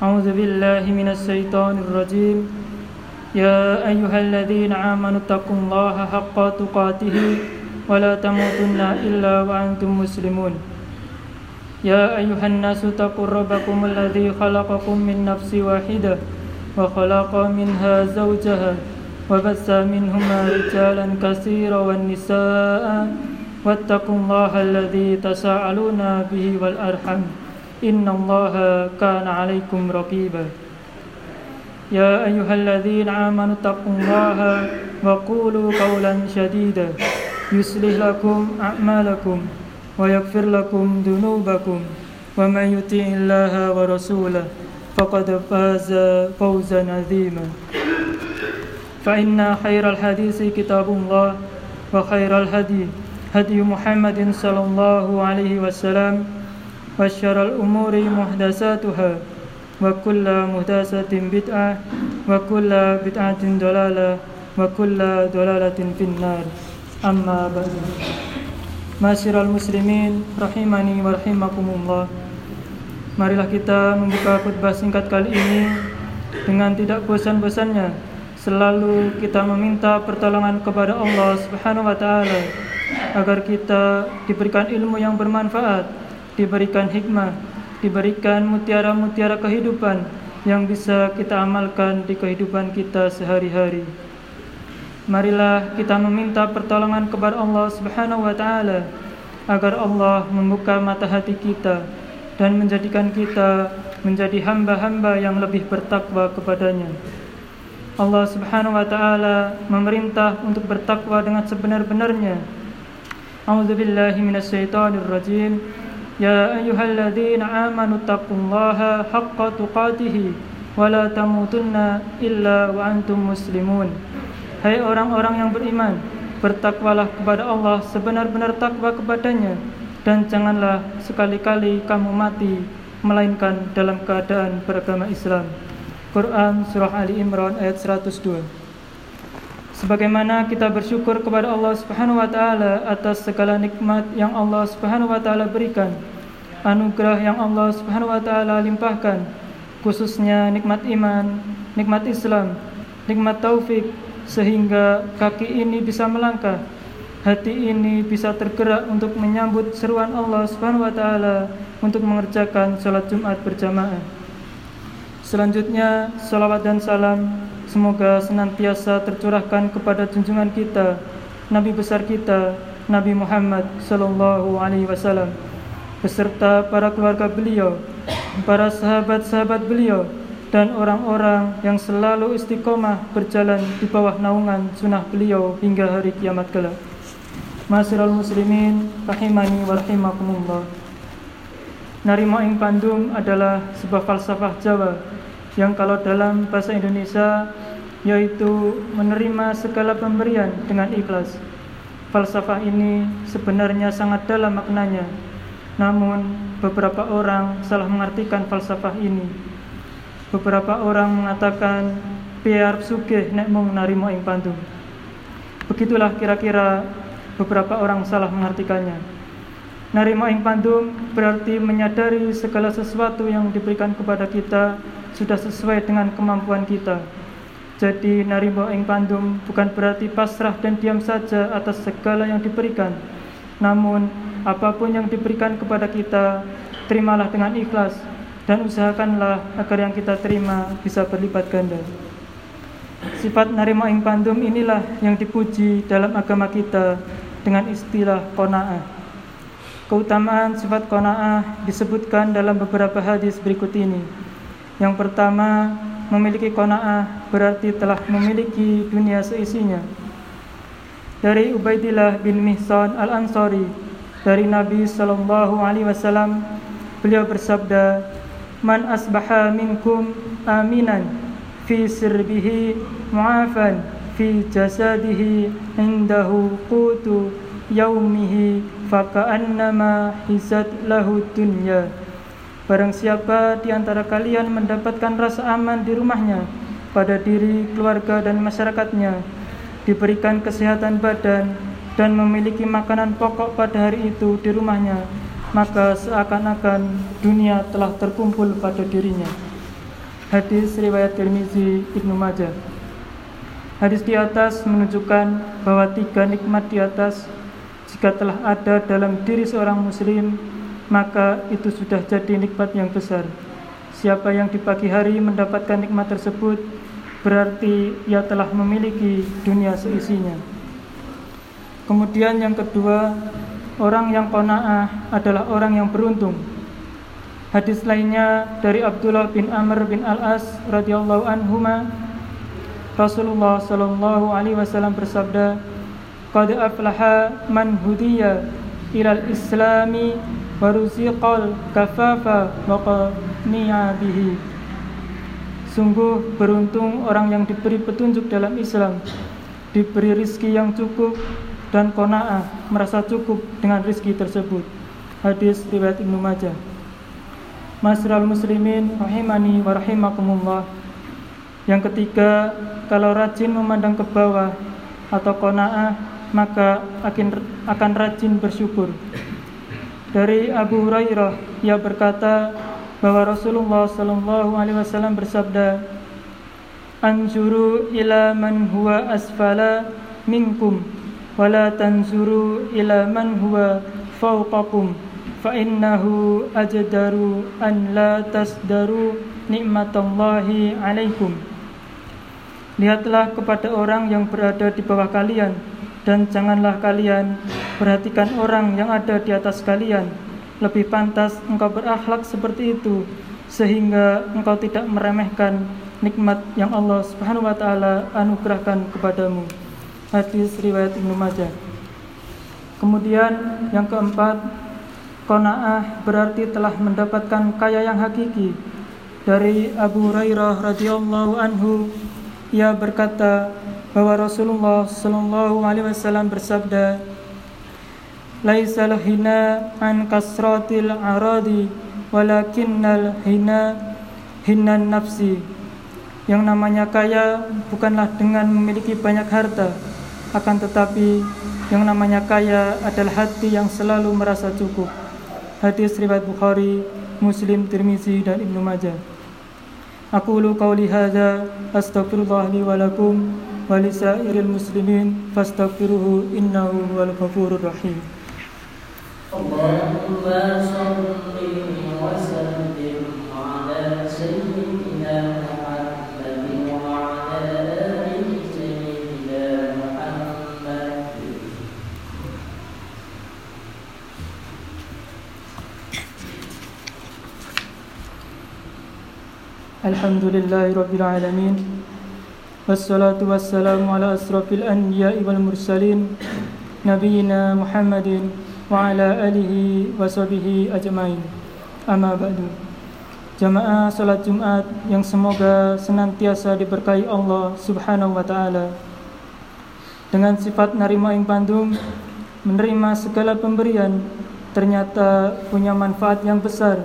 أعوذ بالله من الشيطان الرجيم. يا أيها الذين آمنوا اتقوا الله حق تقاته ولا تموتن إلا وأنتم مسلمون. يا أيها الناس اتقوا ربكم الذي خلقكم من نفس واحدة وخلق منها زوجها وبث منهما رجالا كثيرا والنساء واتقوا الله الذي تساءلون به والأرحم إن الله كان عليكم رقيبا. يا أيها الذين آمنوا اتقوا الله وقولوا قولا شديدا. يصلح لكم أعمالكم ويغفر لكم ذنوبكم. ومن يطع الله ورسوله فقد فاز فوزا عظيما. فإن خير الحديث كتاب الله وخير الهدي هدي محمد صلى الله عليه وسلم. وشر الأمور محدثاتها وكل محدثة بدعة وكل بدعة ضلالة وكل ضلالة في النار أما بعد Masyiral muslimin rahimani wa rahimakumullah Marilah kita membuka khutbah singkat kali ini dengan tidak bosan-bosannya selalu kita meminta pertolongan kepada Allah Subhanahu wa taala agar kita diberikan ilmu yang bermanfaat, diberikan hikmah, diberikan mutiara-mutiara kehidupan yang bisa kita amalkan di kehidupan kita sehari-hari. Marilah kita meminta pertolongan kepada Allah Subhanahu wa taala agar Allah membuka mata hati kita dan menjadikan kita menjadi hamba-hamba yang lebih bertakwa kepadanya. Allah Subhanahu wa taala memerintah untuk bertakwa dengan sebenar-benarnya. A'udzubillahi minasyaitonir rajim. Ya ayyuhalladzina amanu taqullaha haqqa tuqatih wa la tamutunna illa wa antum muslimun. Hai orang-orang yang beriman, bertakwalah kepada Allah sebenar-benar takwa kepadanya dan janganlah sekali-kali kamu mati melainkan dalam keadaan beragama Islam. Quran Surah Ali Imran ayat 102 Sebagaimana kita bersyukur kepada Allah Subhanahu wa taala atas segala nikmat yang Allah Subhanahu wa taala berikan, anugerah yang Allah Subhanahu wa taala limpahkan, khususnya nikmat iman, nikmat Islam, nikmat taufik sehingga kaki ini bisa melangkah, hati ini bisa tergerak untuk menyambut seruan Allah Subhanahu wa taala untuk mengerjakan salat Jumat berjamaah. Selanjutnya, salawat dan salam semoga senantiasa tercurahkan kepada junjungan kita, Nabi besar kita, Nabi Muhammad sallallahu alaihi wasallam beserta para keluarga beliau, para sahabat-sahabat beliau dan orang-orang yang selalu istiqomah berjalan di bawah naungan sunnah beliau hingga hari kiamat kelak. Masyiral muslimin rahimani wa rahimakumullah. Narima ing adalah sebuah falsafah Jawa yang kalau dalam bahasa Indonesia yaitu menerima segala pemberian dengan ikhlas. Falsafah ini sebenarnya sangat dalam maknanya. Namun beberapa orang salah mengartikan falsafah ini. Beberapa orang mengatakan biar sugih nek mung narimo ing pandum. Begitulah kira-kira beberapa orang salah mengartikannya. Narimo ing pandum berarti menyadari segala sesuatu yang diberikan kepada kita sudah sesuai dengan kemampuan kita. Jadi narimo ing pandum bukan berarti pasrah dan diam saja atas segala yang diberikan. Namun apa pun yang diberikan kepada kita, terimalah dengan ikhlas dan usahakanlah agar yang kita terima bisa berlipat ganda. Sifat narimo ing pandum inilah yang dipuji dalam agama kita dengan istilah kona'ah. Keutamaan sifat kona'ah disebutkan dalam beberapa hadis berikut ini. Yang pertama, memiliki kona'ah berarti telah memiliki dunia seisinya. Dari Ubaidillah bin Mihsan al-Ansari dari Nabi Shallallahu Alaihi Wasallam, beliau bersabda, man asbaha minkum aminan fi sirbihi mu'afan fi jasadihi indahu qutu yaumihi faka'annama hisat lahu dunya Barang siapa di antara kalian mendapatkan rasa aman di rumahnya pada diri, keluarga dan masyarakatnya diberikan kesehatan badan dan memiliki makanan pokok pada hari itu di rumahnya maka seakan-akan dunia telah terkumpul pada dirinya. Hadis riwayat Tirmizi Ibnu Majah. Hadis di atas menunjukkan bahwa tiga nikmat di atas jika telah ada dalam diri seorang muslim maka itu sudah jadi nikmat yang besar. Siapa yang di pagi hari mendapatkan nikmat tersebut berarti ia telah memiliki dunia seisinya. Kemudian yang kedua orang yang kona'ah adalah orang yang beruntung. Hadis lainnya dari Abdullah bin Amr bin Al-As radhiyallahu anhuma Rasulullah sallallahu alaihi wasallam bersabda Qad aflaha man hudiya ilal islami waruziqal kafafa wa qani'a bihi. Sungguh beruntung orang yang diberi petunjuk dalam Islam Diberi rizki yang cukup dan kona'ah Merasa cukup dengan rizki tersebut. Hadis riwayat Ibnu Majah. Masral muslimin rahimani wa rahimakumullah. Yang ketiga, kalau rajin memandang ke bawah atau kona'ah maka akan rajin bersyukur. Dari Abu Hurairah ia berkata bahwa Rasulullah sallallahu alaihi wasallam bersabda Anzuru ila man huwa asfala minkum wala tanzuru ila man huwa fawqakum fa innahu ajdaru an la tasdaru nikmatallahi alaikum. Lihatlah kepada orang yang berada di bawah kalian dan janganlah kalian perhatikan orang yang ada di atas kalian lebih pantas engkau berakhlak seperti itu sehingga engkau tidak meremehkan nikmat yang Allah Subhanahu wa taala anugerahkan kepadamu. Hadis riwayat Ibnu Majah. Kemudian yang keempat, qanaah berarti telah mendapatkan kaya yang hakiki. Dari Abu Hurairah radhiyallahu anhu ia berkata, bahwa Rasulullah Shallallahu Alaihi Wasallam bersabda, "Laisal hina an kasratil aradi, walakinnal hina hinan nafsi." Yang namanya kaya bukanlah dengan memiliki banyak harta, akan tetapi yang namanya kaya adalah hati yang selalu merasa cukup. Hadis riwayat Bukhari, Muslim, Tirmizi dan Ibnu Majah. Aku lu qauli hadza astaghfirullah wa lakum ولسائر المسلمين فاستغفروه إنه هو الغفور الرحيم. اللهم صل وسلم على سيدنا محمد وعلى آل سيدنا محمد الحمد لله رب العالمين. والصلاة والسلام على أشرف الأنبياء والمرسلين نبينا محمد وعلى آله وصحبه أجمعين أما بعد Jamaah salat Jumat yang semoga senantiasa diberkahi Allah Subhanahu wa taala. Dengan sifat narima ing pandum, menerima segala pemberian ternyata punya manfaat yang besar.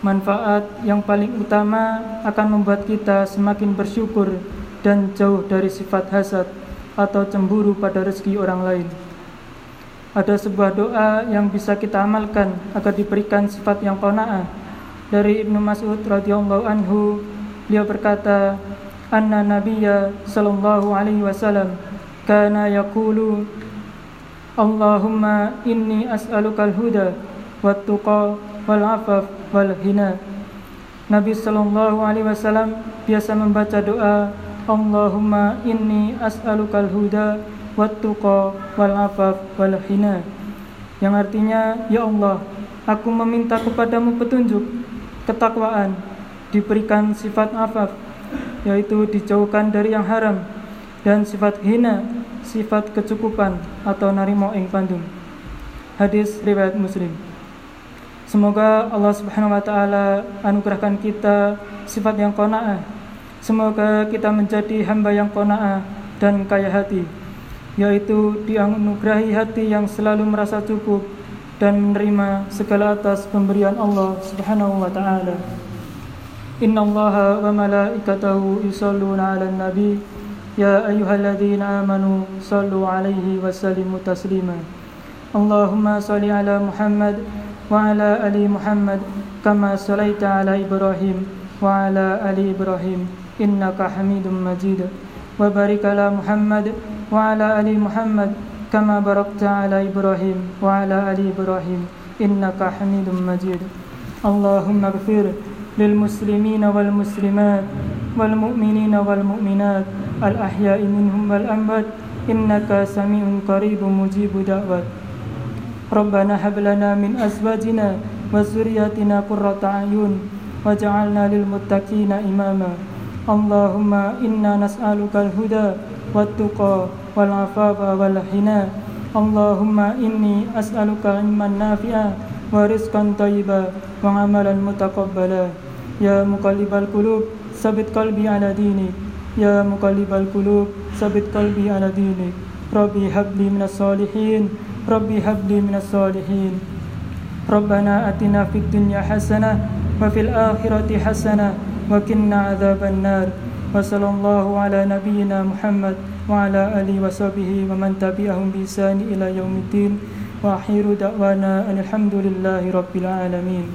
Manfaat yang paling utama akan membuat kita semakin bersyukur dan jauh dari sifat hasad atau cemburu pada rezeki orang lain. Ada sebuah doa yang bisa kita amalkan agar diberikan sifat yang qanaah. Dari Ibnu Mas'ud radhiyallahu anhu, beliau berkata, "Anna Nabiyya sallallahu alaihi wasallam kana yaqulu Allahumma inni as'alukal huda wat tuqa wal afaf wal hina." Nabi sallallahu alaihi wasallam biasa membaca doa Allahumma inni as'alukal huda wattuqa wal afaf wal hina yang artinya ya Allah aku meminta kepadamu petunjuk ketakwaan diberikan sifat afaf yaitu dijauhkan dari yang haram dan sifat hina sifat kecukupan atau narimo ing pandum hadis riwayat muslim Semoga Allah Subhanahu wa taala anugerahkan kita sifat yang qanaah. Semoga kita menjadi hamba yang kona'ah dan kaya hati, yaitu dianugerahi hati yang selalu merasa cukup dan menerima segala atas pemberian Allah Subhanahu wa taala. Inna Allaha wa malaikatahu yusalluna 'alan nabi ya ayyuhalladzina amanu sallu 'alaihi wa sallimu taslima. Allahumma salli 'ala Muhammad wa 'ala ali Muhammad kama sallaita 'ala Ibrahim wa 'ala ali Ibrahim. إنك حميد مجيد وبارك على محمد وعلى آل محمد كما باركت على إبراهيم وعلى آل إبراهيم إنك حميد مجيد اللهم اغفر للمسلمين والمسلمات والمؤمنين والمؤمنات الأحياء منهم والأموات إنك سميع قريب مجيب دعوات ربنا هب لنا من أزواجنا وذرياتنا قرة أعين وجعلنا للمتقين إماما اللهم إنا نسألك الهدى والتقى والعفاف والحنى اللهم إني أسألك علما نافعا ورزقا طيبا وعملا متقبلا يا مقلب القلوب ثبت قلبي على دينك يا مقلب القلوب ثبت قلبي على دينك ربي هب لي من الصالحين ربي هب لي من الصالحين ربنا أتنا في الدنيا حسنة وفي الآخرة حسنة وكنا عذاب النار. وصلى الله على نبينا محمد وعلى آله وصحبه ومن تبعهم بإحسان إلى يوم الدين. وأخير دعوانا أن الحمد لله رب العالمين.